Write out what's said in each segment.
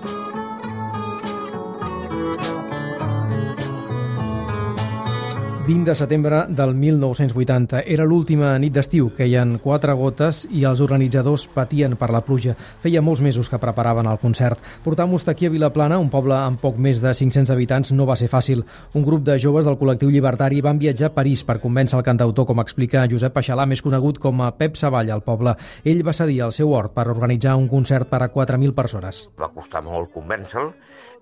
Bye. 20 de setembre del 1980. Era l'última nit d'estiu, que hi ha quatre gotes i els organitzadors patien per la pluja. Feia molts mesos que preparaven el concert. Portar-nos aquí a Vilaplana, un poble amb poc més de 500 habitants, no va ser fàcil. Un grup de joves del col·lectiu llibertari van viatjar a París per convèncer el cantautor, com explica Josep Peixalà, més conegut com a Pep Savall al poble. Ell va cedir el seu hort per organitzar un concert per a 4.000 persones. Va costar molt convèncer-lo,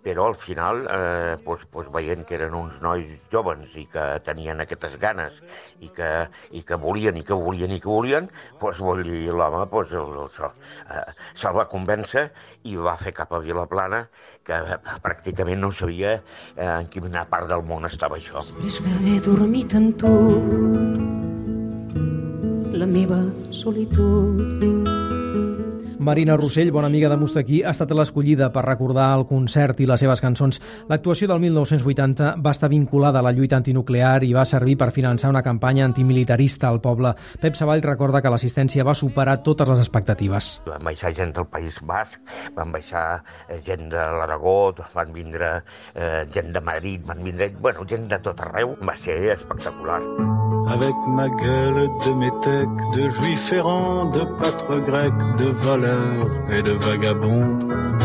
però al final, eh, doncs, doncs veient que eren uns nois joves i que tenien aquestes ganes i que, i que volien i que volien i que volien, doncs vol dir l'home doncs, se'l eh, se va convèncer i va fer cap a Vilaplana, que pràcticament no sabia eh, en quina part del món estava això. Després d'haver dormit amb tu, la meva solitud Marina Rossell, bona amiga de Mustaquí, ha estat l'escollida per recordar el concert i les seves cançons. L'actuació del 1980 va estar vinculada a la lluita antinuclear i va servir per finançar una campanya antimilitarista al poble. Pep Savall recorda que l'assistència va superar totes les expectatives. Van baixar gent del País Basc, van baixar eh, gent de l'Aragó, van vindre eh, gent de Madrid, van vindre bueno, gent de tot arreu. Va ser espectacular. Avec ma gueule de métèque, de juif errant, de pâtre grec, de voleur et de vagabond.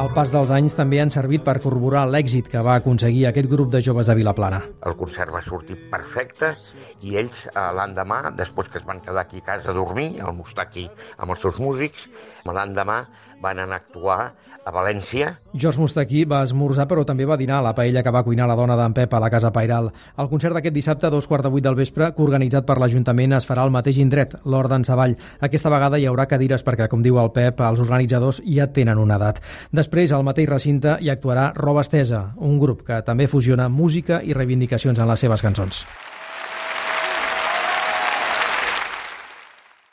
El pas dels anys també han servit per corroborar l'èxit que va aconseguir aquest grup de joves de Vilaplana. El concert va sortir perfecte i ells eh, l'endemà, després que es van quedar aquí a casa a dormir, al Mustaki amb els seus músics, l'endemà van anar a actuar a València. George Mustaki va esmorzar però també va dinar a la paella que va cuinar la dona d'en Pep a la Casa Pairal. El concert d'aquest dissabte a dos quarts de vuit del vespre, organitzat per l'Ajuntament, es farà al mateix indret, l'Hort d'en Savall. Aquesta vegada hi haurà cadires perquè, com diu el Pep, els organitzadors ja tenen una edat. Després Després, al mateix recinte, hi actuarà Roba Estesa, un grup que també fusiona música i reivindicacions en les seves cançons.